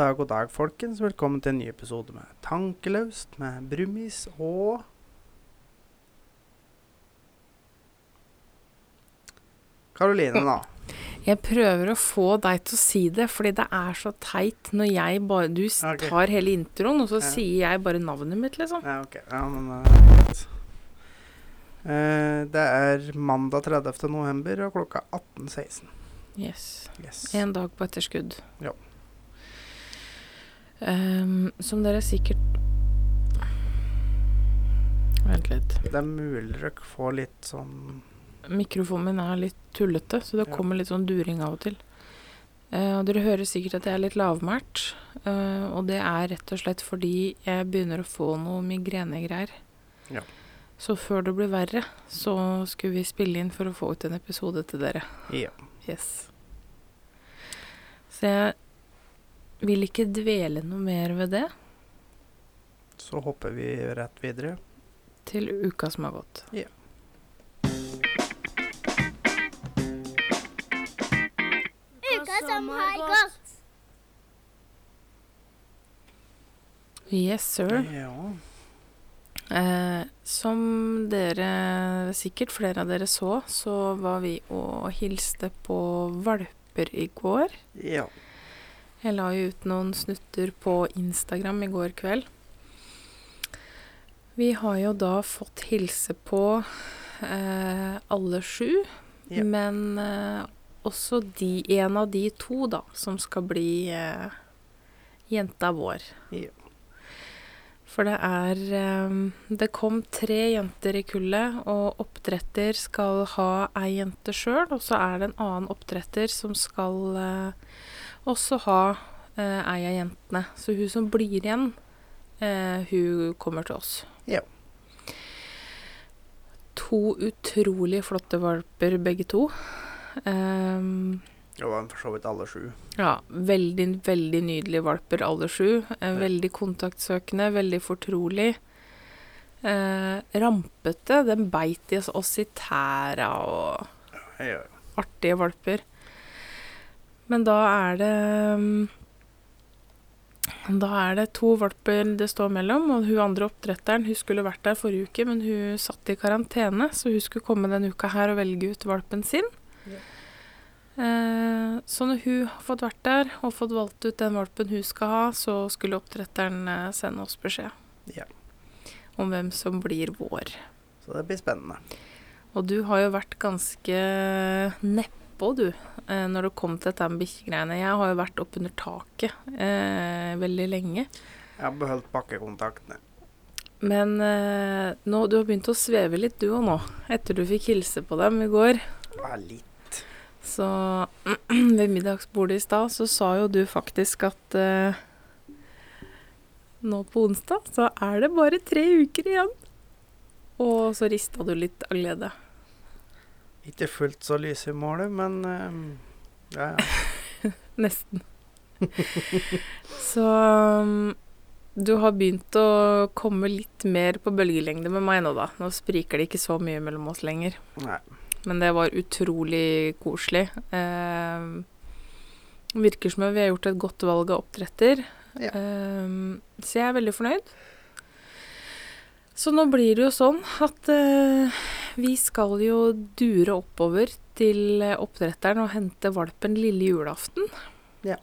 Dag, god dag, folkens. Velkommen til en ny episode med Tankeløst med Brumis og Karoline, da. Jeg prøver å få deg til å si det, fordi det er så teit når jeg bare Du okay. Tar hele introen, og så Ja. sier jeg bare navnet mitt, liksom. Ja, ok. Ja, men uh, Det er mandag 30. november og klokka 18.16. Yes. Yes. En dag på etterskudd. Ja. Ehm, som dere sikkert Vent litt. Det er mulig dere får litt sånn Mikrofonen min er litt tullete, så det Ja. kommer litt sånn during av og til. Uh, og dere hører sikkert at jeg er litt lavmælt, Uh, og det er rett og slett fordi jeg begynner å få noe migrenegreier. Ja. Så før det blir verre, så skulle vi spille inn for å få ut en episode til dere. Ja. Yes. Så jeg vil ikke dvele noe mer ved det Så hopper vi rett videre. til uka som har gått. Ja. Uka som har gått. Yes, sir. Ja. Eh, som dere, sikkert flere av dere så, så var vi og hilste på valper i går. ja. Jeg la jo ut noen snutter på Instagram i går kveld. Vi har jo da fått hilse på eh, alle sju, yep. men eh, også de, en av de to da, som skal bli eh, jenta vår. Yep. For det er eh, Det kom tre jenter i kullet, og oppdretter skal ha ei jente sjøl, og så er det en annen oppdretter som skal eh, også har eh, ei av jentene. Så hun som blir igjen, eh, hun kommer til oss. Ja. To utrolig flotte valper, begge to. Um, var for så vidt alle sju. ja, veldig, veldig nydelige valper, alle sju. Eh, veldig kontaktsøkende, veldig fortrolig. Eh, rampete. Den beit i oss- i tæra og Ja. artige valper. Men da er det mm, Da er det to valper det står mellom, og hun andre oppdretteren hun skulle vært der forrige uke, men hun satt i karantene, så hun skulle komme denne uka her og velge ut valpen sin. Ja. Eh, så når hun har fått vært der og fått valgt ut den valpen hun skal ha, så skulle oppdretteren eh, sende oss beskjed Ja. om hvem som blir vår. Så det blir spennende. Og du har jo vært ganske nedpå, du, eh, når det kom til dette med bikkjegreiene. Jeg har jo vært oppunder taket eh, veldig lenge. Jeg har beholdt bakkekontaktene. Men eh, nå, du har begynt å sveve litt, du òg nå, etter du fikk hilse på dem i går. Ja, litt. Så ved middagsbordet i stad så sa jo du faktisk at eh, nå på onsdag så er det bare tre uker igjen. Og så rista du litt av glede. Ikke fullt så lyse i målet, men eh, ja, ja. Nesten. Så um, du har begynt å komme litt mer på bølgelengde med meg nå, da. Nå spriker det ikke så mye mellom oss lenger. Nei. Men det var utrolig koselig. Eh, virker som om vi har gjort et godt valg av oppdretter. Ja. Eh, så jeg er veldig fornøyd. Så nå blir det jo sånn at eh, vi skal jo dure oppover til oppdretteren og hente valpen lille julaften. Ja.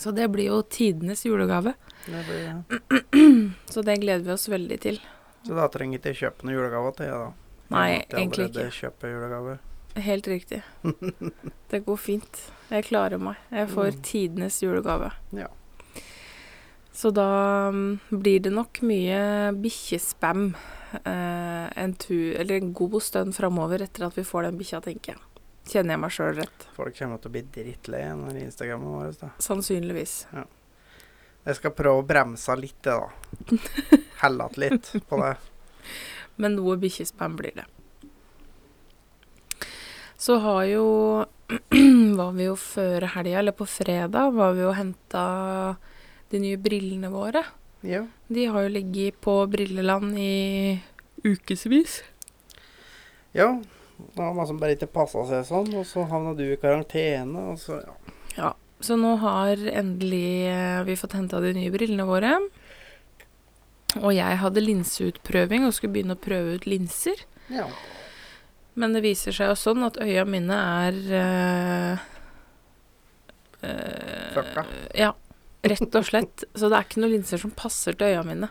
Så det blir jo tidenes julegave. Det blir, ja. Så det gleder vi oss veldig til. Så da trenger ikke jeg kjøpe noen julegave til jeg, da. Nei, Jeg egentlig allerede kjøpe julegave. Helt riktig. Det går fint. Jeg klarer meg. Jeg får Mm. tidenes julegave. Ja. Så da mm, blir det nok mye bikkjespam eh, en tur, en god stund framover etter at vi får den bikkja, tenker jeg. Kjenner jeg meg sjøl rett? Folk kommer til å bli drittlei når Instagrammen vår. Da. Sannsynligvis. Jeg skal prøve å bremse litt, da. Helle att litt på det. Men noe bikkjespam blir det. Så har jo Var vi jo før helga, eller på fredag, var vi jo henta de nye brillene våre. Ja. De har jo ligget på Brilleland i ukevis. ja. Det var masse som bare ikke passa seg sånn, og så havna du i karantene, og så ja. Ja. så nå har endelig eh, vi fått henta de nye brillene våre. Og jeg hadde linseutprøving og skulle begynne å prøve ut linser. Ja. Men det viser seg jo sånn at øya mine er øh, øh, Fucka. Ja, rett og slett. Så det er ikke noen linser som passer til øya mine.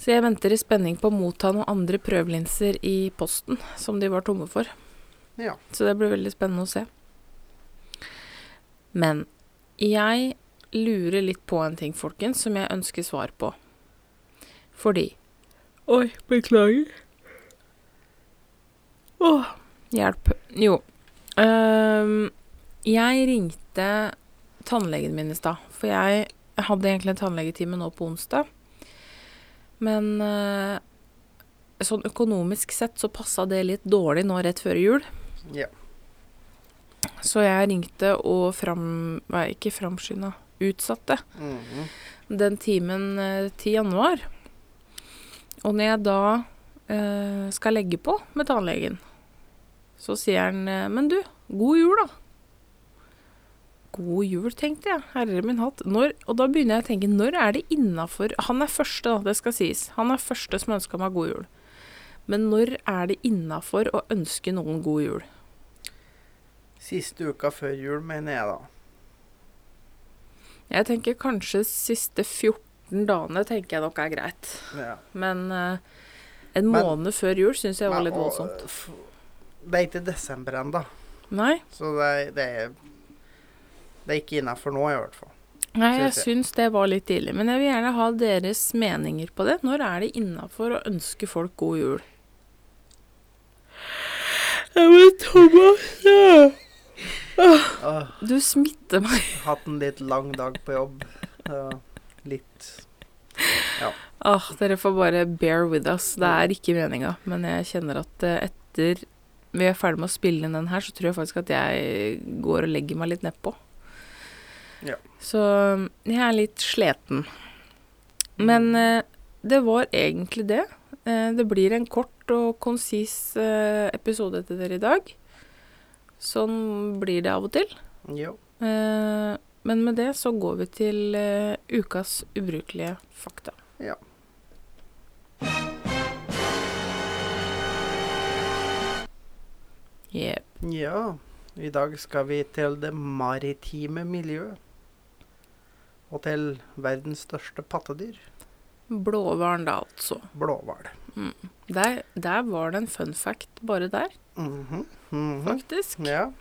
Så jeg venter i spenning på å motta noen andre prøvelinser i posten, som de var tomme for. Ja. Så det blir veldig spennende å se. Men jeg lurer litt på en ting, folkens, som jeg ønsker svar på. Fordi Oi, beklager. Åh, hjelp. Jo. Um, jeg ringte tannlegen min i stad, for jeg hadde egentlig en tannlegetime nå på onsdag. Men eh, sånn økonomisk sett så passa det litt dårlig nå rett før jul. Ja. Så jeg ringte og fram... Nei, ikke framskynda. Utsatte Mhm. den timen eh, til januar. Og når jeg da eh, skal legge på med tannlegen, så sier han eh, Men du, god jul, da. God jul, tenkte jeg. Herre min hatt. Når, og da begynner jeg å tenke, når er det innafor Han er første, da, det skal sies. Han er første som ønska meg god jul. Men når er det innafor å ønske noen god jul? Siste uka før jul, mener jeg da. Jeg tenker kanskje siste 14 dagene tenker jeg nok er greit. Ja. Men uh, en Men- måned før jul syns jeg var Men, litt og, voldsomt. f- Det er ikke desember ennå, så det, det er Det er ikke innafor nå, i hvert fall. nei jeg Syns det var litt tidlig. Men jeg vil gjerne ha deres meninger på det. Når er det innafor å ønske folk god jul? Ja, men Thomas ja. Du smitter meg. hatt en litt lang dag på jobb. Ja, litt Ah, dere får bare bear with us. Det er ikke meninga. Men jeg kjenner at eh, etter vi er ferdig med å spille inn den her, så tror jeg faktisk at jeg går og legger meg litt nedpå. Ja. Så jeg er litt sliten. Men eh, det var egentlig det. Eh, det blir en kort og konsis eh, episode til dere i dag. Sånn blir det av og til. Jo. Eh, men med det så går vi til eh, ukas ubrukelige fakta. Ja. Yep. Ja. I dag skal vi til det maritime miljøet. Og til verdens største pattedyr, Blåhvalen, da, altså. blåhval. Der, der var det en fun fact bare der, Mhm, -hmm. faktisk. Ja.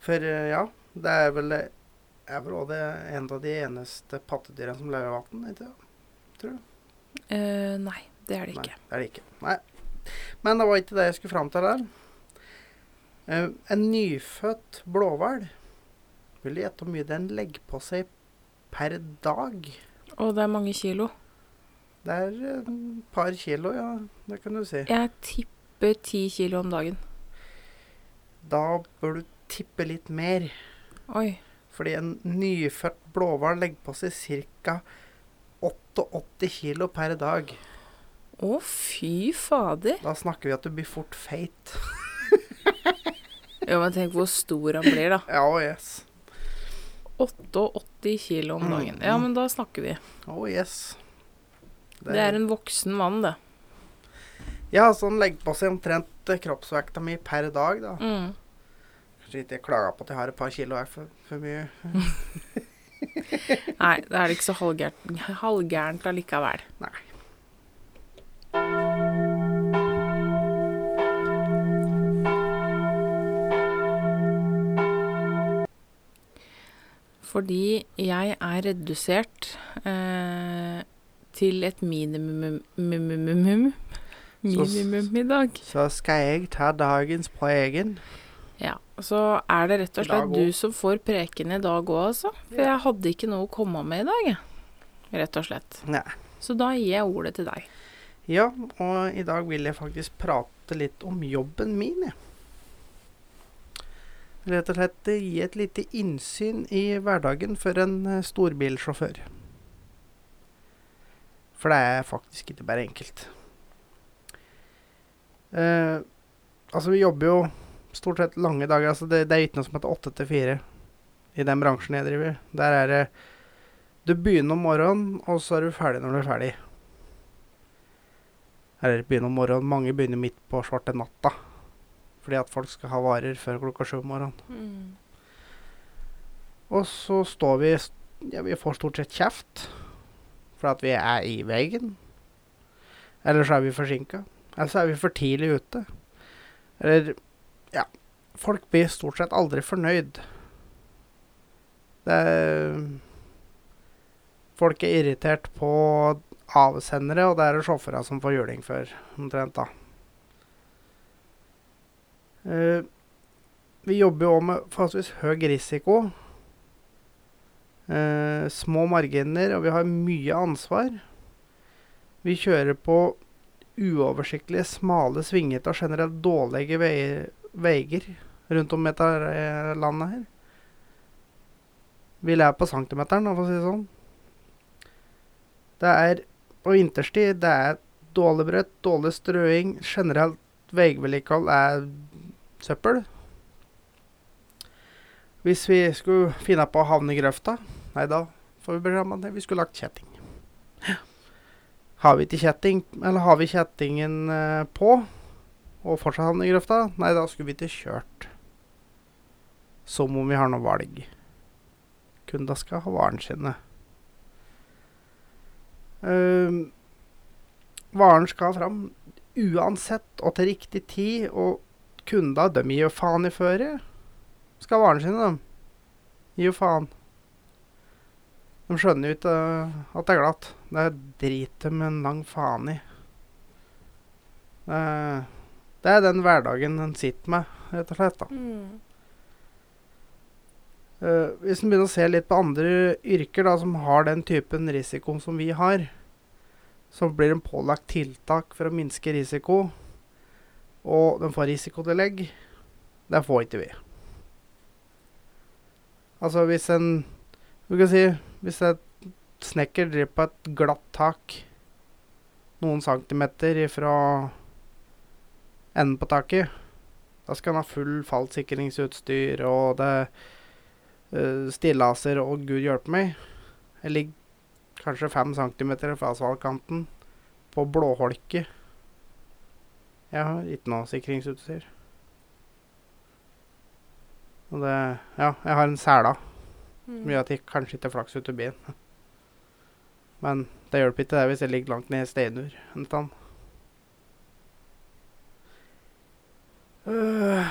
For eh, ja, det er vel er vel det en av de eneste pattedyrene som lever i vann, ikke Tror du? Uh, nei, det er det ikke. Nei, det er det ikke. Nei. Men det var ikke det jeg skulle fram til der. Uh, en nyfødt blåhval Vil du gjette hvor mye den legger på seg per dag? Og det er mange kilo. Det er et par kilo, ja. Det kan du si. Jeg tipper ti kilo om dagen. Da bør du tippe litt mer. Oi. Fordi en nyfødt blåhval legger på seg ca. 88 kilo per dag. Å, fy fader. Da snakker vi at du blir fort feit. Jo, men tenk hvor stor han blir, da. Ja, yes. 88 kilo om dagen. Ja, men da snakker vi. Oh, yes. Det er en voksen mann, det. Ja, så han legger på seg omtrent kroppsvekta mi per dag, da. Mm. Kanskje ikke jeg klager på at jeg har et par kilo her for, for mye. Nei, det er ikke så halvgærent allikevel. Nei. Fordi jeg er redusert eh, til et minimum minimum, minimum i dag. Så skal jeg ta dagens på egen. Ja, så er det rett og slett du som får preken i dag òg, altså. For jeg hadde ikke noe å komme med i dag. Rett og slett. Nei. Så da gir jeg ordet til deg. Ja, og i dag vil jeg faktisk prate litt om jobben min, jeg. Rett og slett eh, gi et lite innsyn i hverdagen for en eh, storbilsjåfør. For det er faktisk ikke bare enkelt. Eh, altså, vi jobber jo stort sett lange dager. Altså, det, det er ikke noe som heter åtte til fire. i den bransjen jeg driver. Der er det Du begynner om morgenen, og så er du ferdig når du er ferdig. Eller begynner om morgenen. Mange begynner midt på svarte natta. Fordi at folk skal ha varer før klokka sju om morgenen. Mm. Og så står vi Ja, vi får stort sett kjeft for at vi er i veien. Eller så er vi forsinka. Eller så er vi for tidlig ute. Eller Ja. Folk blir stort sett aldri fornøyd. Det er Folk er irritert på avsendere, og det er det sjåførene som får juling for, omtrent, da. Eh, vi jobber jo med forholdsvis høy risiko. Eh, små marginer, og vi har mye ansvar. Vi kjører på uoversiktlige, smale, svingete og generelt dårlige veier, rundt om dette eh, landet her. Vi lærer på centimeteren, for å si det sånn. Det er på vinterstid det er dårlig brøtt, dårlig strøing. Generelt veivedlikehold er søppel. Hvis vi skulle finne på å havne i grøfta, nei, da får vi beskjed om at vi skulle lagt kjetting. Har vi ikke kjetting, eller har vi kjettingen eh, på, og fortsatt havne i grøfta, nei, da skulle vi ikke kjørt. Som om vi har noe valg. Kunda skal ha varen sine. Uh, varen skal fram uansett og til riktig tid, og kunda, de gir jo faen i føret. Skal ha varene sine, de. Gir jo faen. De skjønner jo ikke uh, at det er glatt. Det driter de en lang faen i. Det, det er den hverdagen en sitter med, rett og slett. da. Mm. Uh, hvis en begynner å se litt på andre yrker da, som har den typen risiko som vi har, så blir en pålagt tiltak for å minske risiko, og de får risikotillegg. Det får ikke vi. Altså hvis en Vi kan si hvis et snekker driver på et glatt tak noen centimeter ifra enden på taket, da skal han ha full fallsikringsutstyr, og det uh, stillaser og gud hjelpe meg. Jeg ligger kanskje fem centimeter fra asfaltkanten på blåholke. Jeg har ikke noe sikringsutstyr. Og det Ja, jeg har en som Mm. gjør at jeg kanskje ikke flaks ut av bilen. Men det hjelper ikke det hvis jeg ligger langt ned i steinur en stand. Øh.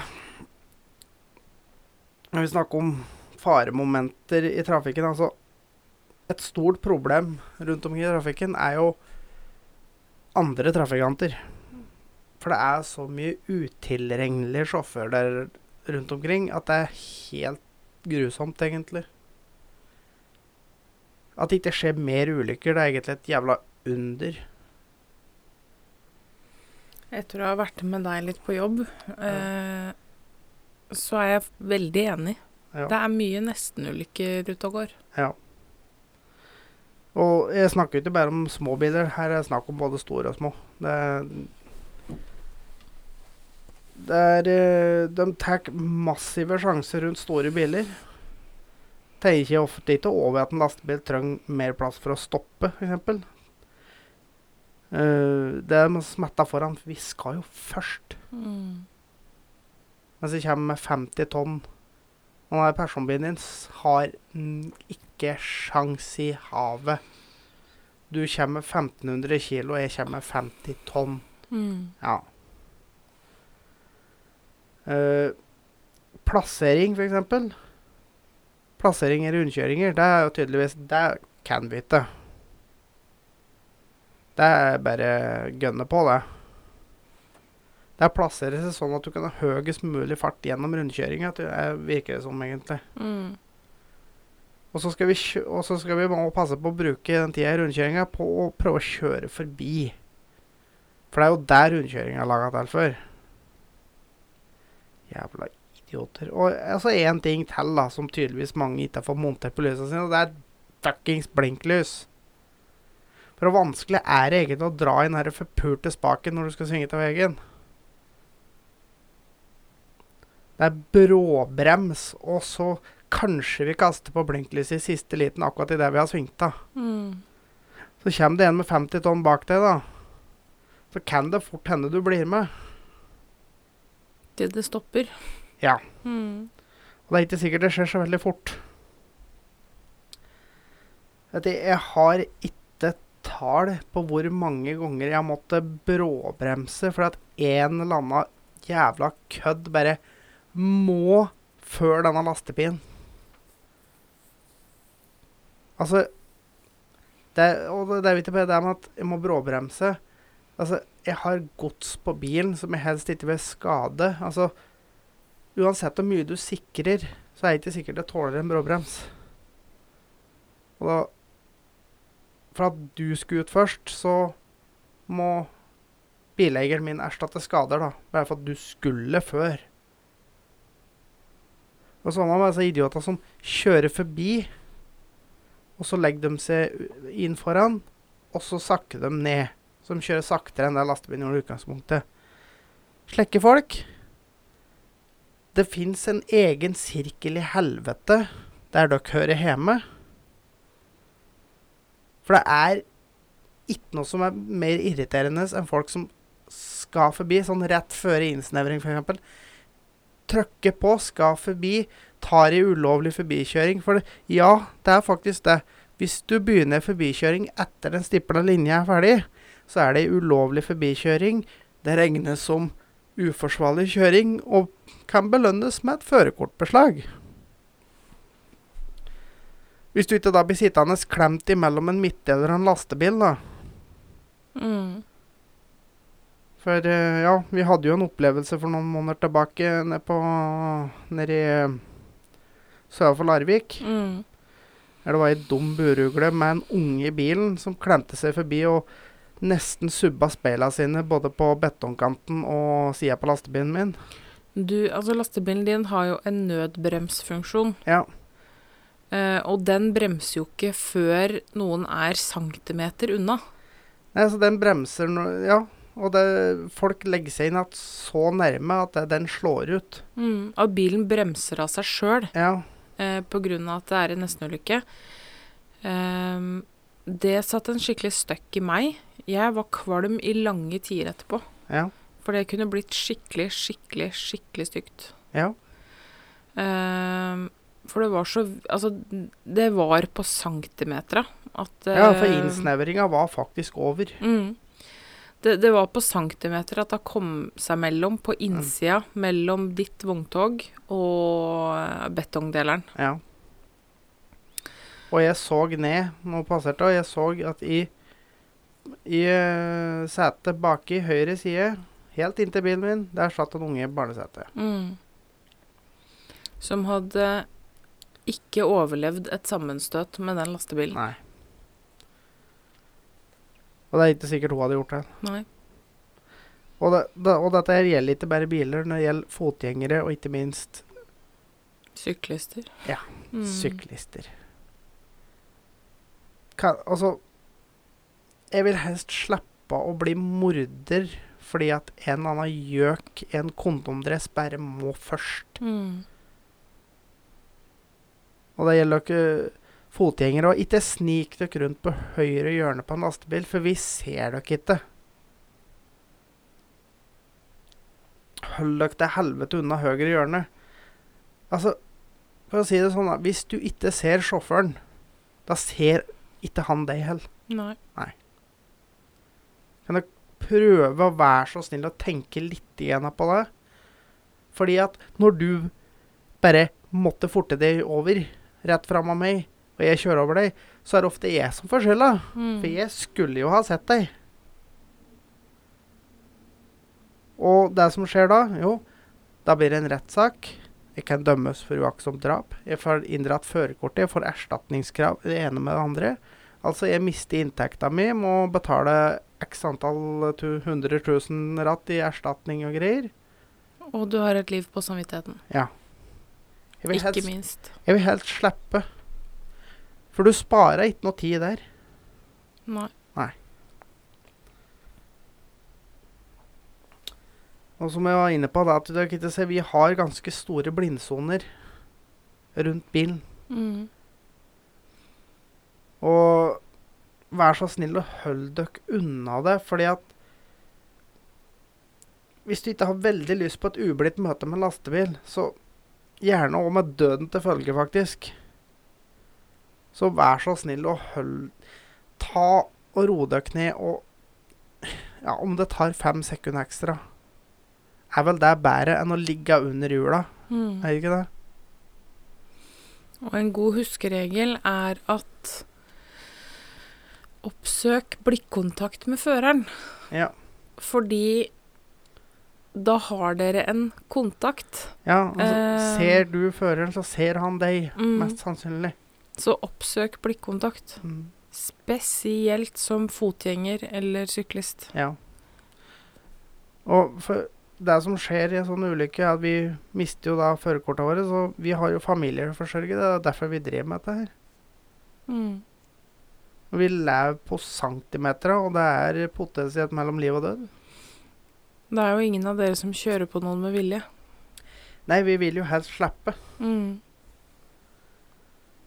Når vi snakker om faremomenter i trafikken, altså Et stort problem rundt omkring i trafikken er jo andre trafikanter. For det er så mye utilregnelige sjåfører der rundt omkring at det er helt grusomt, egentlig. At det ikke skjer mer ulykker, det er egentlig et jævla under. Etter å ha vært med deg litt på jobb, eh, så er jeg veldig enig. Ja. Det er mye nestenulykker ute og går. Ja. Og jeg snakker ikke bare om små biler, her er det snakk om både store og små. Det er, det er eh, De tar massive sjanser rundt store biler. Tenker ofte ikke over at en lastebil trenger mer plass for å stoppe, f.eks. Uh, det er smetta foran, for vi skal jo først. Mm. Mens det kommer med 50 tonn. Og denne personbilen din har ikke sjans i havet. Du kommer med 1500 kilo, og jeg kommer med 50 tonn. Mm. Ja. Eh, plassering, for eksempel. Plassering i rundkjøringer, det er jo tydeligvis Det kan vi ikke. Det er bare gønne på, det. Det er plassere seg sånn at du kan ha høyest mulig fart gjennom rundkjøringa, er- virker det som, egentlig. Mm. Og så skal vi, skal vi passe på å bruke den tida i rundkjøringa på å prøve å kjøre forbi. For det er jo der rundkjøringa er laga til for. Jævla idioter. Og altså én ting til, da, som tydeligvis mange ikke har fått montert på lysene sine, og det er fuckings blinklys. For hvor vanskelig er det egentlig å dra i den her forpulte spaken når du skal svinge til veggen? Det er bråbrems, og så Kanskje vi kaster på blinklyset i siste liten akkurat idet vi har svingt av. Mm. Så kommer det en med 50 tonn bak deg, da. Så kan det fort hende du blir med. Til det stopper. Ja. Mm. Og det er ikke sikkert det skjer så veldig fort. Vet du, jeg har ikke tall på hvor mange ganger jeg måtte bråbremse fordi at en eller annen jævla kødd bare må før denne lastebilen. Altså det, Og det er jo ikke bare det med at jeg må bråbremse. Altså, jeg har gods på bilen som jeg helst ikke vil skade. Altså, uansett hvor mye du sikrer, så er det ikke sikkert det tåler en bråbrems. Og da For at du skulle ut først, så må bileieren min erstatte skader, da. Bare for at du skulle før. Og så har man altså idioter som kjører forbi, og så legger de seg inn foran, og så sakker de ned. Som kjører saktere enn det lastebilen gjorde i utgangspunktet. Slekke folk. Det fins en egen sirkel i helvete der dere hører hjemme. For det er ikke noe som er mer irriterende enn folk som skal forbi, sånn rett før innsnevring f.eks. Trykker på, skal forbi, tar i ulovlig forbikjøring. For det, ja, det er faktisk det. Hvis du begynner forbikjøring etter den stipla linja er ferdig, så er det ulovlig forbikjøring. Det regnes som uforsvarlig kjøring og kan belønnes med et førerkortbeslag. Hvis du ikke da blir sittende klemt imellom en midtdeler og en lastebil, da. Mm. For eh, ja, vi hadde jo en opplevelse for noen måneder tilbake nede på Nede i eh, sør for Larvik. Mm. Der det var ei dum burugle med en unge i bilen som klemte seg forbi og nesten subba speila sine både på betongkanten og sida på lastebilen min. Du, altså lastebilen din har jo en nødbremsfunksjon, Ja. eh, og den bremser jo ikke før noen er centimeter unna. Nei, så den bremser no Ja. Og det, folk legger seg inn at så nærme at det, den slår ut. Mm. At bilen bremser av seg sjøl Ja. eh, av at det er en nestenulykke. Ehm, det satte en skikkelig støkk i meg. Jeg var kvalm i lange tider etterpå. Ja. For det kunne blitt skikkelig, skikkelig, skikkelig stygt. Ja. Uh, for det var så Altså, det var på centimeter at ja for eh, innsnevringa var faktisk over. Mm. Det, det var på centimeter at det kom seg mellom, på innsida, mellom ditt vogntog og betongdeleren. Ja. Og jeg så ned når jeg passerte, og jeg så at i, i eh, setet baki høyre side, helt inntil bilen min, der satt en unge i barnesetet. Mm. Som hadde ikke overlevd et sammenstøt med den lastebilen. Nei. Og det er ikke sikkert hun hadde gjort det. Nei. Og, det, det, og dette gjelder ikke bare biler, det gjelder fotgjengere og ikke minst Syklister. Ja, Mm. syklister. Kan, altså Jeg vil helst slippe å bli morder fordi at en eller annen gjøk i en kondomdress bare må først. Mm. Og det gjelder ikke fotgjengere. Og ikke snik dere rundt på høyre hjørne på en lastebil, for vi ser dere ikke. Hold dere til helvete unna høyre hjørne. Altså, for å si det sånn. Hvis du ikke ser sjåføren, da ser ikke han deg heller. Nei. Kan dere prøve å være så snill å tenke litt igjen på det? Fordi at når du bare måtte forte deg over rett fram av meg, og jeg kjører over deg, så er det ofte jeg som får skylda. Mm. For jeg skulle jo ha sett deg. Og det som skjer da, jo, da blir det en rettssak. Jeg kan dømmes for uaktsomt drap. Jeg får inndratt førerkortet. Jeg får erstatningskrav det ene med det andre. Altså, jeg mister inntekta mi, må betale x antall tu, 100 000 ratt i erstatning og greier. Og du har et liv på samvittigheten. Ja. Ikke helst, minst. jeg vil helst slippe. For du sparer ikke noe tid der. Nei. Nei. Og som jeg var inne på, da, at vi har ganske store blindsoner rundt bilen. Mm. Og vær så snill å holde dere unna det, fordi at Hvis du ikke har veldig lyst på et ublidt møte med lastebil, så gjerne òg med døden til følge, faktisk. Så vær så snill å holde Ta og ro dere ned og Ja, om det tar fem sekunder ekstra, er vel det bedre enn å ligge under hjula, Mm. er det ikke det? Og en god huskeregel er at oppsøk blikkontakt med føreren. Ja. Fordi da har dere en kontakt. ja altså, Eh. ser du føreren, så ser han deg, Mm. mest sannsynlig. Så oppsøk blikkontakt. Mm. Spesielt som fotgjenger eller syklist. Ja. Og for det som skjer i en sånn ulykke, er at vi mister jo da førerkortene våre, så vi har jo familier å forsørge. Det er derfor vi driver med dette her. Mm. Og vi lever på centimeter, og det er potensielt mellom liv og død. Det er jo ingen av dere som kjører på noen med vilje. Nei, vi vil jo helst slippe. Mm.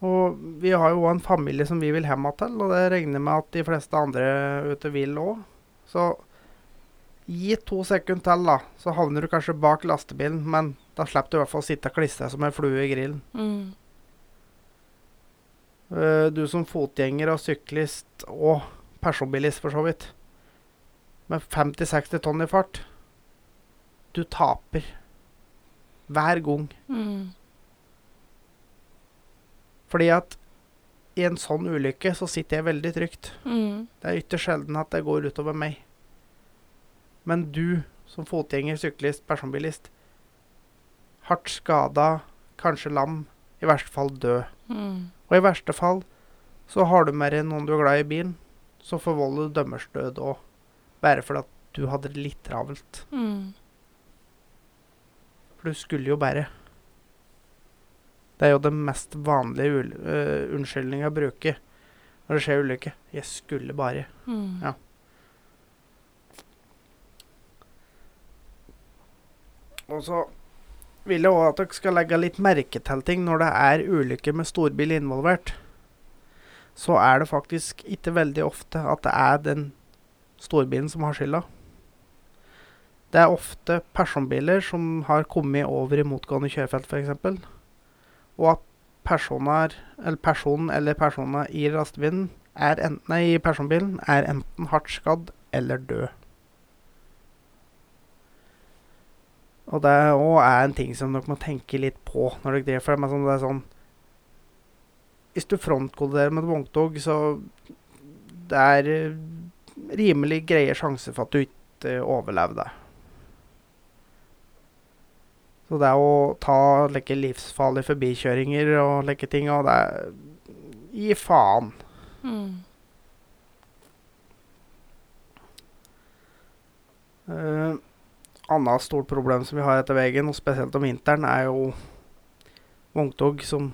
Og vi har jo òg en familie som vi vil hjem til, og det regner med at de fleste andre ute vil òg. Så gi to sekunder til, da, så havner du kanskje bak lastebilen, men da slipper du i hvert fall å sitte og klistra som en flue i grillen. Mm. Eh, du som fotgjenger og syklist og personbilist, for så vidt, med 50-60 tonn i fart, du taper hver gang. Mm. Fordi at i en sånn ulykke så sitter jeg veldig trygt. Mm. Det er ytterst sjelden at det går utover meg. Men du som fotgjenger, syklist, personbilist, hardt skada, kanskje lam, i verste fall død. Mm. Og i verste fall så har du med deg noen du er glad i i bilen, så forvolder du dømmers død òg. Bare fordi at du hadde det litt travelt. Mm. For du skulle jo bare. Det er jo den mest vanlige uh, øh, unnskyldninga å bruke når det skjer ulykke. 'Jeg skulle bare'. Mm. Ja. Og så vil jeg òg at dere skal legge litt merke til ting når det er ulykker med storbil involvert. Så er det faktisk ikke veldig ofte at det er den storbilen som har skylda. Det er ofte personbiler som har kommet over i motgående kjørefelt, f.eks. Og at personer, eller personen eller personer i lastebilen er enten, nei, personbilen er enten hardt skadd eller død. Og det òg er en ting som dere må tenke litt på når dere driver. For det er sånn, det er sånn Hvis du frontkolliderer med et vogntog, så det er eh, rimelig greie sjanser for at du ikke overlever det. Så det er å ta like livsfarlige forbikjøringer og like ting, og det er Gi faen. Mm. Uh, annet stort problem som vi har etter veien, og spesielt om vinteren, er jo vogntog som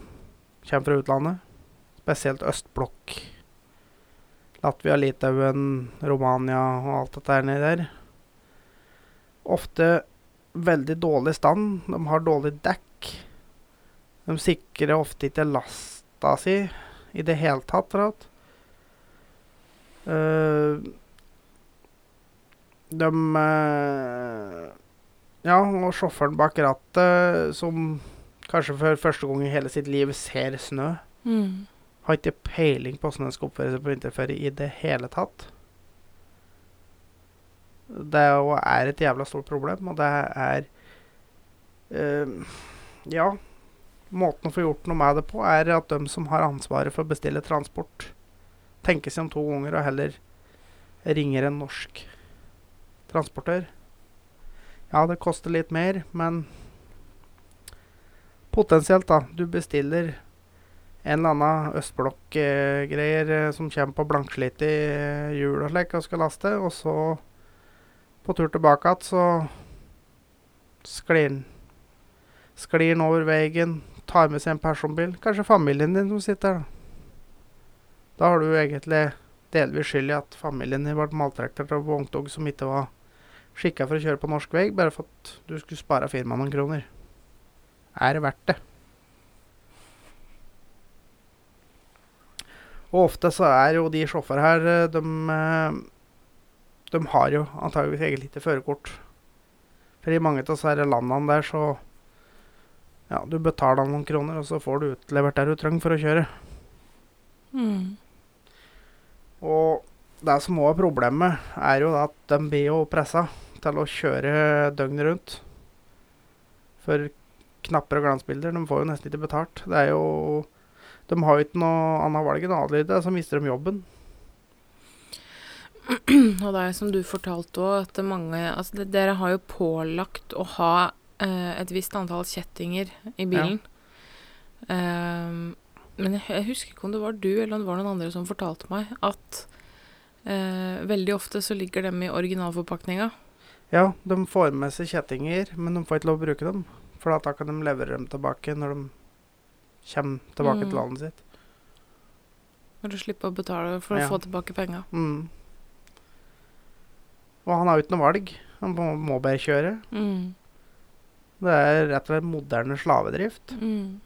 kommer fra utlandet. Spesielt østblokk. Latvia, Litauen, Romania og alt dette her nedi der. Ofte veldig dårlig stand. De har dårlig dekk. De sikrer ofte ikke lasta si i det hele tatt. Uh, de eh, Ja, og sjåføren bak rattet, som kanskje for første gang i hele sitt liv ser snø, Mm. har ikke peiling på hvordan en skal oppføre seg på vinterferie i det hele tatt. Det er et jævla stort problem, og det er uh, Ja. Måten å få gjort noe med det på, er at de som har ansvaret for å bestille transport, tenker seg om to ganger og heller ringer en norsk transportør. Ja, det koster litt mer, men potensielt, da. Du bestiller en eller annen østblokk-greier eh, som kommer på blankslitt i eh, hjul og slik, og skal laste, og så på tur tilbake igjen, så sklir den. Sklir den over veien, tar med seg en personbil. Kanskje familien din som sitter der. Da har du egentlig delvis skyld i at familien din ble maltrektet av vogntog som ikke var skikka for å kjøre på norsk vei bare for at du skulle spare firmaet noen kroner. Er det verdt det? Og ofte så er jo de sjåførene her, eh, de, eh, de har jo antageligvis eget lite førerkort. For i mange av disse landene der så Ja, du betaler noen kroner, og så får du utlevert der du trenger for å kjøre. Mm. Og det som òg er problemet, er jo at de blir jo pressa til å kjøre døgnet rundt. For knapper og glansbilder, de får jo nesten ikke betalt. Det er jo De har jo ikke noe annet valg enn å adlyde, så mister de jobben. Og det er som du fortalte òg, at mange Altså, det, dere har jo pålagt å ha eh, et visst antall kjettinger i bilen. Ehm, men jeg, jeg husker ikke om det var du eller om det var noen andre som fortalte meg at eh, veldig ofte så ligger dem i originalforpakninga. Ja, de får med seg kjettinger, men de får ikke lov å bruke dem. For da kan de levere dem tilbake når de kommer tilbake Mm. til landet sitt. Når du slipper å betale for Ja. å få tilbake penga. Mm. Og han har jo ikke noe valg. Han må, må bare kjøre. Mm. Det er rett og slett moderne slavedrift. Mm.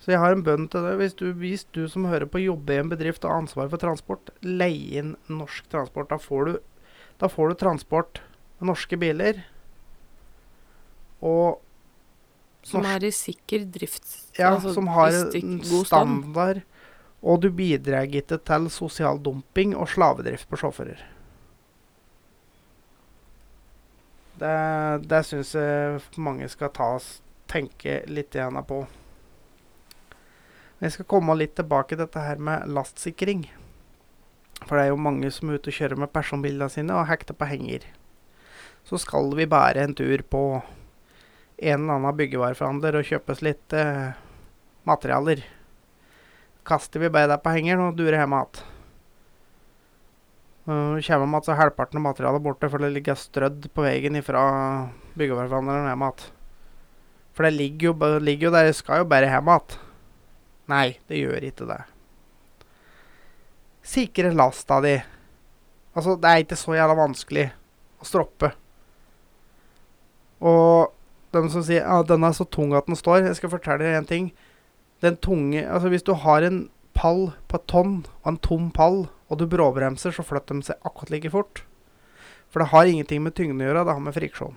Så jeg har en bønn til deg. Hvis du, hvis du som hører på jobber i en bedrift og har ansvar for transport, leie inn norsk transport. Da får du, da får du transport med norske biler. Og Som Norsk- er i sikker drift. ja, altså, som har en standard. Og du bidrar ikke til sosial dumping og slavedrift på sjåfører. Det, det syns jeg mange skal ta tenke litt igjen på. Jeg skal komme litt tilbake til dette her med lastsikring. For det er jo mange som er ute og kjører med personbilene sine og hekter på henger. Så skal vi bære en tur på en eller annen byggevareforhandler og kjøpe oss litt eh, materialer. Kaster vi bare det på hengeren og durer hjem igjen. Uh, kommer hjem igjen, så halvparten av materialet borte, for det ligger strødd på veien fra byggevareforhandleren hjem igjen. For det ligger jo, ligger jo der, det skal jo bare hjem igjen. Nei, det gjør ikke det. Sikre lasta di. Altså, det er ikke så jævla vanskelig å stroppe. Og de som sier ja, den er så tung at den står Jeg skal fortelle deg en ting. Den tunge Altså, hvis du har en pall på et tonn og en tom pall, og du bråbremser, så flytter de seg akkurat like fort. For det har ingenting med tyngden å gjøre, det har med friksjon.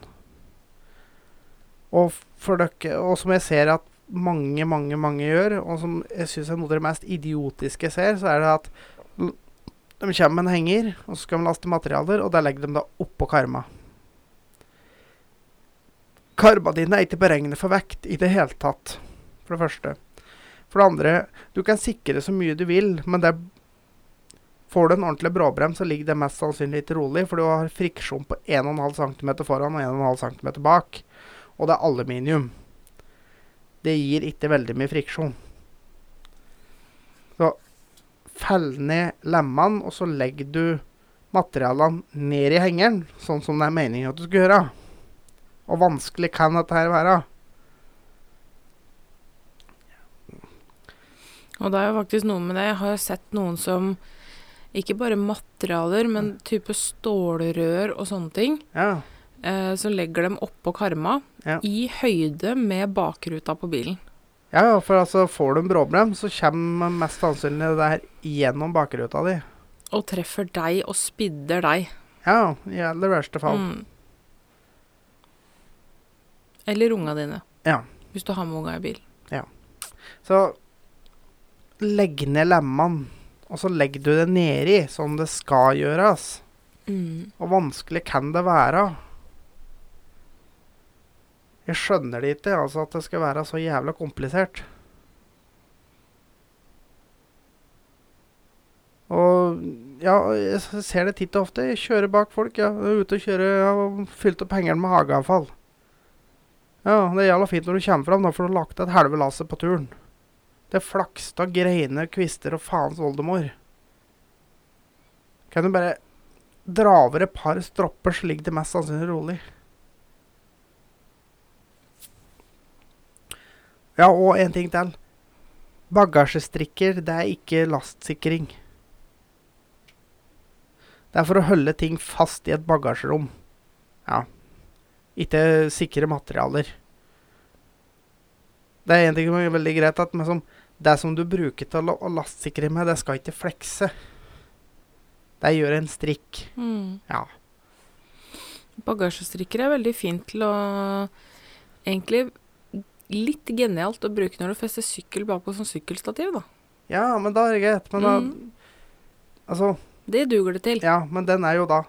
Og, for dere, og som jeg ser at mange, mange, mange gjør, og som jeg syns er noe av det mest idiotiske jeg ser, så er det at de kommer med en henger, og så skal de laste materialer, og der legger de det oppå karma. Karma dine er ikke beregnet for vekt i det hele tatt, for det første. For det andre, du kan sikre så mye du vil, men det får du en ordentlig bråbrems, så ligger det mest sannsynlig litt rolig, for du har friksjon på 1,5 cm foran og 1,5 cm bak. Og det er aluminium. Det gir ikke veldig mye friksjon. Fell ned lemmene, og så legger du materialene ned i hengeren, sånn som det er meningen at du skal gjøre. Og vanskelig kan dette her være. Og det er jo faktisk noe med det. Jeg har sett noen som ikke bare materialer, men type stålrør og sånne ting. Ja. Eh, så legger dem oppå karma Ja. i høyde med bakruta på bilen. Ja, for altså får du en bråbrem, så kommer mest sannsynlig det her gjennom bakruta di. Og treffer deg og spidder deg. Ja, i aller verste fall. Mm. Eller unga dine. Ja. Hvis du har med unga i bil. Ja. Så legg ned lemmene, og så legger du det nedi, sånn det skal gjøres. Mm. Og vanskelig kan det være. Jeg skjønner det ikke, altså at det skal være så jævla komplisert. Og ja, jeg ser det titt og ofte. Jeg kjører bak folk. Ja. Jeg er ute og kjører ja, og fylt opp hengeren med hageavfall. Ja, det er jævla fint når du kommer fram, da får du lagt et halve lasset på turen. Det er flakstad, greiner, kvister og faens oldemor. Kan du bare dra over et par stropper, så ligger det mest sannsynlig rolig. Ja, og en ting til. Bagasjestrikker, det er ikke lastsikring. Det er for å holde ting fast i et bagasjerom. Ja. Ikke sikre materialer. Det er en ting som er veldig greit, at som Det som du bruker til å, lastsikre med, det skal ikke flekse. Det gjør en strikk. Mm. Ja. Bagasjestrikker er veldig fint til å Egentlig litt genialt å bruke når du fester sykkel bakpå som sykkelstativ, da. ja, men da er det greit. Men da Mm. Altså, Det duger det til. ja, men den er jo da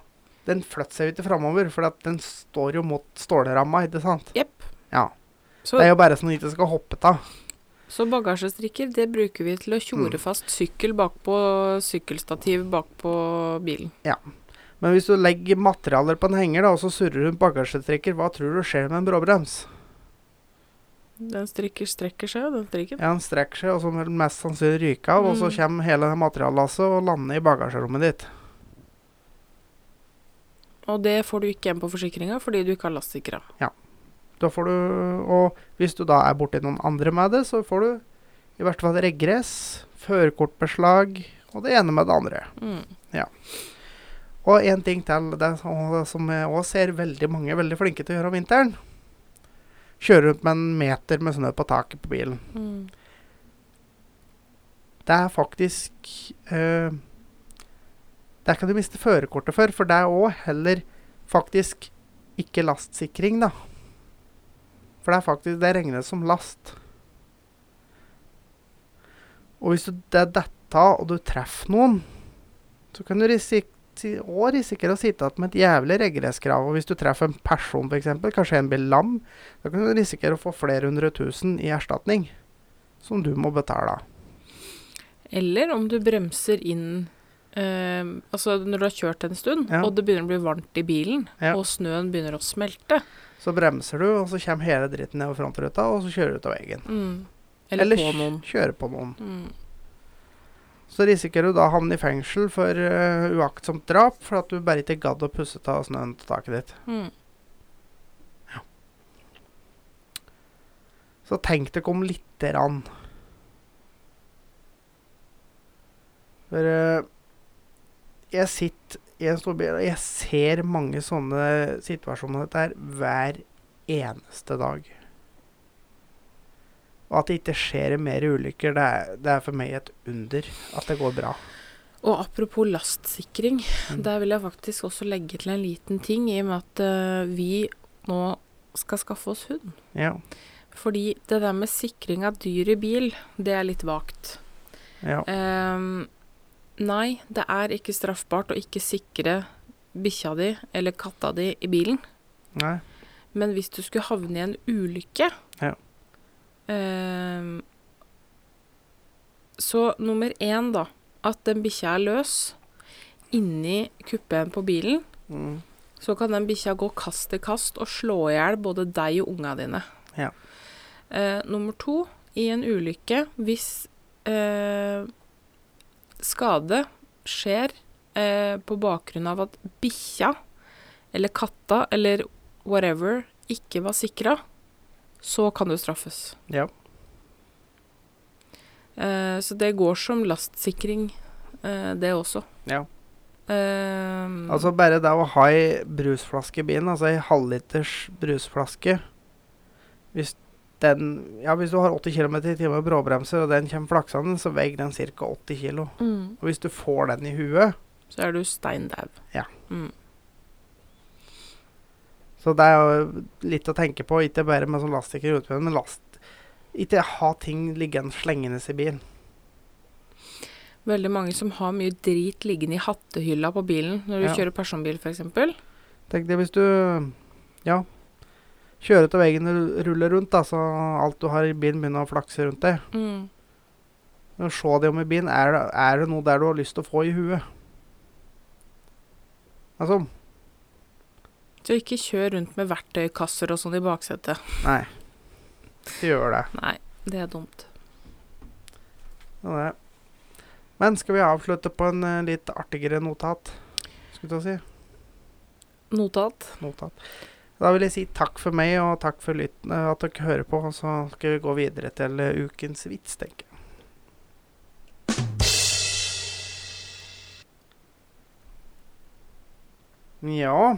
Den flytter seg jo ikke framover, for den står jo mot stålramma, ikke sant? Jepp. Ja. Så, Det er jo bare sånn at den ikke skal hoppe av. så bagasjestrikker, det bruker vi til å tjore Mm. fast sykkel bakpå sykkelstativ bakpå bilen. Ja. Men hvis du legger materialer på en henger da, og så surrer rundt bagasjestrikker, hva tror du skjer med en bråbrems? Den strikker strekker seg den strikken. Ja, Den strekker seg, og så vil den mest sannsynlig ryke av, og så Mm. kommer hele det materiallasset og lander i bagasjerommet ditt. Og det får du ikke igjen på forsikringa fordi du ikke har lastsikra. Da får du, og hvis du da er borti noen andre med det, så får du i hvert fall regress, førerkortbeslag og det ene med det andre. Mm. Og en ting til det som jeg òg ser veldig mange veldig flinke til å gjøre om vinteren. Kjøre rundt med en meter med snø på taket på bilen. Mm. Det er faktisk uh, Det kan du miste førerkortet for, for det er òg heller faktisk ikke lastsikring, da. For det er faktisk Det regnes som last. Og hvis du det er dette, og du treffer noen, så kan du risik og risikere å sitte igjen med et jævlig regresskrav. Og hvis du treffer en person, f.eks., kanskje en blir lam, da kan du risikere å få flere hundre tusen i erstatning. Som du må betale. Eller om du bremser inn eh, Altså når du har kjørt en stund, Ja. og det begynner å bli varmt i bilen, Ja. og snøen begynner å smelte. Så bremser du, og så kommer hele dritten nedover frontruta, og så kjører du ut av veggen. Mm. Eller, Eller på noen. kjører på noen. Mm. Så risikerer du da å havne i fengsel for uh, uaktsomt drap, for at du bare ikke gadd å pusse av snøen til taket ditt. Mm. Så tenk dere om lite grann. For uh, jeg sitter i en stor bil, og jeg ser mange sånne situasjoner dette her hver eneste dag. Og at det ikke skjer mer ulykker, det er, det er for meg et under at det går bra. Og apropos lastsikring, Mm. der vil jeg faktisk også legge til en liten ting, i og med at uh, vi nå skal skaffe oss hund. Ja. Fordi det der med sikring av dyr i bil, det er litt vagt. ja. Um, nei, det er ikke straffbart å ikke sikre bikkja di eller katta di i bilen. Nei. Men hvis du skulle havne i en ulykke Så nummer én, da. At den bikkja er løs inni kuppen på bilen. Mm. Så kan den bikkja gå kast til kast og slå i hjel både deg og unga dine. Ja. Eh, nummer to, i en ulykke, hvis eh, skade skjer eh, på bakgrunn av at bikkja eller katta eller whatever ikke var sikra, så kan du straffes. Ja. Eh, så det går som lastsikring, eh, det også. ja. Eh, Altså bare det å ha ei brusflaske i bilen, altså ei halvliters brusflaske Hvis den Ja, hvis du har 80 km i timen med bråbremser, og den kommer flaksende, så veier den ca. 80 kg. mm, Og hvis du får den i huet så er du steindau. Ja. Mm. Så det er jo litt å tenke på, ikke bare med sånn laststikker ute, men last Ikke ha ting liggende slengende i bilen. Veldig mange som har mye drit liggende i hattehylla på bilen når du Ja. kjører personbil, f.eks. Tenk deg hvis du ja, kjører til veggen og ruller rundt, da, så alt du har i bilen begynner å flakse rundt deg. Mm. Se det om i bilen. Er, det- er det noe der du har lyst til å få i huet? Altså Så ikke kjør rundt med verktøykasser og sånn i baksetet. Nei. Det gjør det. Nei, det er dumt. er det. Men skal vi avslutte på en eh, litt artigere notat? Skulle du si. Notat. Notat. Da vil jeg si takk for meg, og takk for eh, at dere hører på. Og så skal vi gå videre til eh, ukens vits, tenker jeg. Ja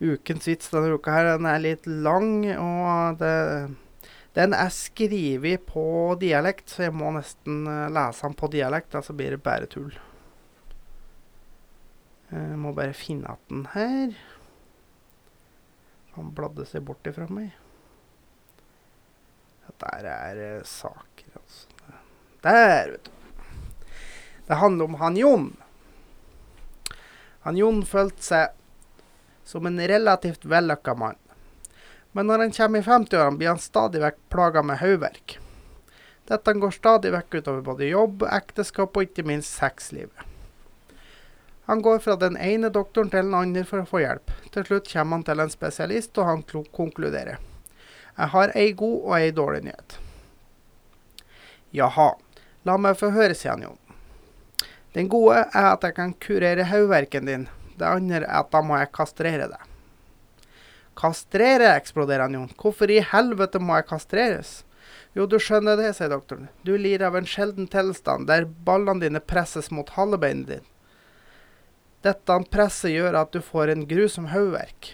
Ukens vits denne uka her, den er litt lang, og det, Den er skrevet på dialekt, så jeg må nesten eh, lese den på dialekt, ellers blir det bare tull. Jeg må bare finne igjen den her. Han bladde seg bort ifra meg. Dette er eh, saker, altså. Der, vet du. Det handler om han Jon. Han Jon følte seg som en relativt vellykka mann. Men når han kommer i 50-årene, blir han stadig vekk plaga med hodeverk. Dette går stadig vekk utover både jobb, ekteskap og ikke minst sexlivet. Han går fra den ene doktoren til den andre for å få hjelp. Til slutt kommer han til en spesialist, og han konkluderer. Jeg har ei god og ei dårlig nyhet. Jaha, la meg få høre, sier han jo. Den gode er at jeg kan kurere hodeverken din. Det andre er at da må jeg kastrere deg. Kastrere, eksploderer han Jon. Hvorfor i helvete må jeg kastreres? Jo, du skjønner det, sier doktoren. Du lider av en sjelden tilstand der ballene dine presses mot halebeinet ditt. Dette presset gjør at du får en grusom hodeverk.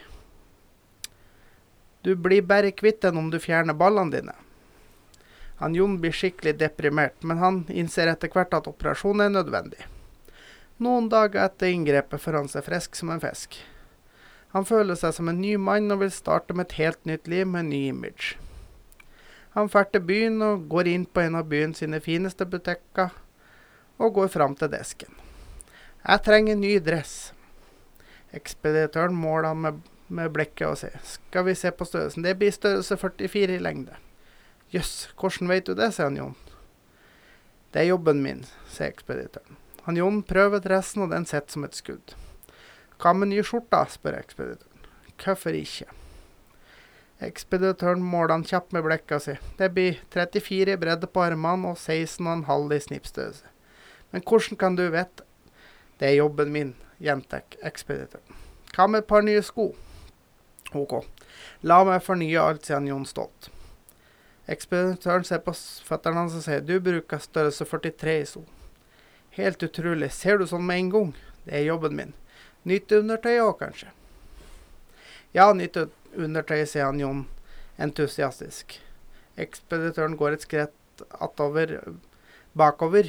Du blir bare kvitt den om du fjerner ballene dine. Han Jon blir skikkelig deprimert, men han innser etter hvert at operasjonen er nødvendig. Noen dager etter inngrepet får han seg frisk som en fisk. Han føler seg som en ny mann og vil starte med et helt nytt liv med en ny image. Han drar til byen og går inn på en av byens sine fineste butikker og går fram til desken. Jeg trenger en ny dress. Ekspeditøren måler han med, med blikket og sier, skal vi se på størrelsen, det blir størrelse 44 i lengde. Jøss, hvordan vet du det, sier han Jon. Det er jobben min, sier ekspeditøren. Han Jon prøver dressen, og den sitter som et skudd. Hva med ny skjorta, spør ekspeditøren. Hvorfor ikke? Ekspeditøren måler han kjapt med blekka sier det blir 34 i bredde på armene og 16,5 i snippstørrelse. Men hvordan kan du vite? Det er jobben min, gjentar ekspeditøren. Hva med et par nye sko? OK. La meg fornye alt, sier Jon stolt. Ekspeditøren ser på føttene hans og sier du bruker størrelse 43 i sko. Helt utrolig. Ser du sånn med en gang? Det er jobben min. Nytt undertøy òg, kanskje? Ja, nytt ut- undertøy, sier han Jon entusiastisk. Ekspeditøren går et skritt attover, bakover.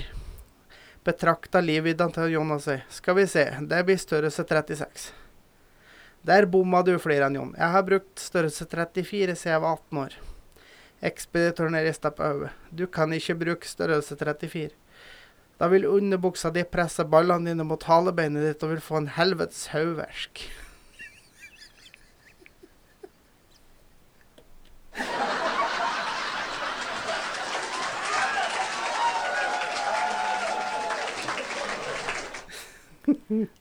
Betrakter livvidda til Jon og sier skal vi se, det blir størrelse 36. Der bomma du, flirer Jon. Jeg har brukt størrelse 34 siden jeg var 18 år. Ekspeditøren rister på hodet. Du kan ikke bruke størrelse 34. Da vil underbuksa di presse ballene dine mot halebeinet ditt og vil få en helvetes hodeverk.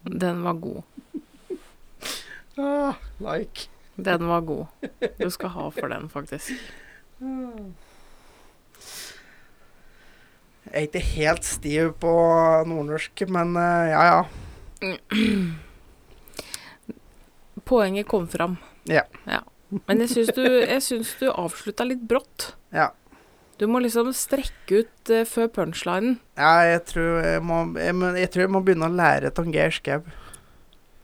Den var god. Ah, like. Den var god. Du skal ha for den, faktisk. Jeg er ikke helt stiv på nordnorsk, men eh, ja, ja. Poenget kom fram. Ja. Men jeg syns du, jeg du avslutta litt brått. Ja. Du må liksom strekke ut uh, før punchlinen. Ja, jeg tror jeg må, jeg, jeg tror jeg må begynne å lære Skau.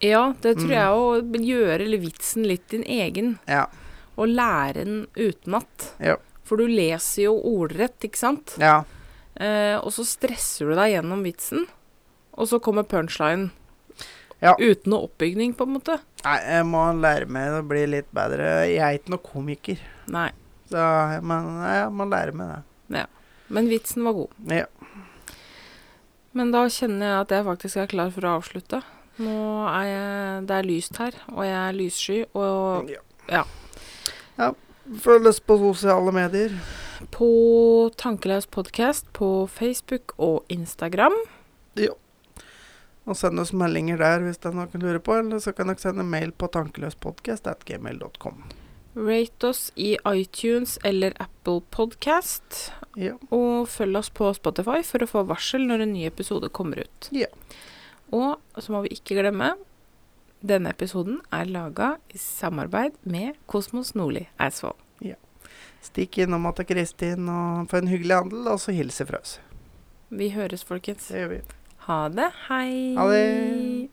Ja, det tror Mm. jeg å gjøre eller vitsen litt din egen. Ja. Og lære den utenat. Ja. For du leser jo ordrett, ikke sant? ja. Eh, og så stresser du deg gjennom vitsen, og så kommer punchline. Ja. Uten noe oppbygning, på en måte. Nei, jeg må lære meg å bli litt bedre. Jeg er ikke noen komiker, Nei. så jeg må, jeg må lære meg det. Ja. Men vitsen var god. Ja. Men da kjenner jeg at jeg faktisk er klar for å avslutte. Nå er jeg Det er lyst her, og jeg er lyssky, og ja. ja. Følges på sosiale medier. På Tankeløs podkast på Facebook og Instagram. Og send oss meldinger der hvis det er noe dere lurer på, eller så kan dere sende mail på tankeløspodkast.gmail.com. Rate oss i iTunes eller Apple Podcast. Ja. Og følg oss på Spotify for å få varsel når en ny episode kommer ut. Ja. Og så må vi ikke glemme denne episoden er laga i samarbeid med Kosmos Nordli Eidsvoll. Stikk innom til Kristin og få en hyggelig handel, og så hilse fra oss. Vi høres, folkens. Det gjør vi. Ha det. Hei. Ha det.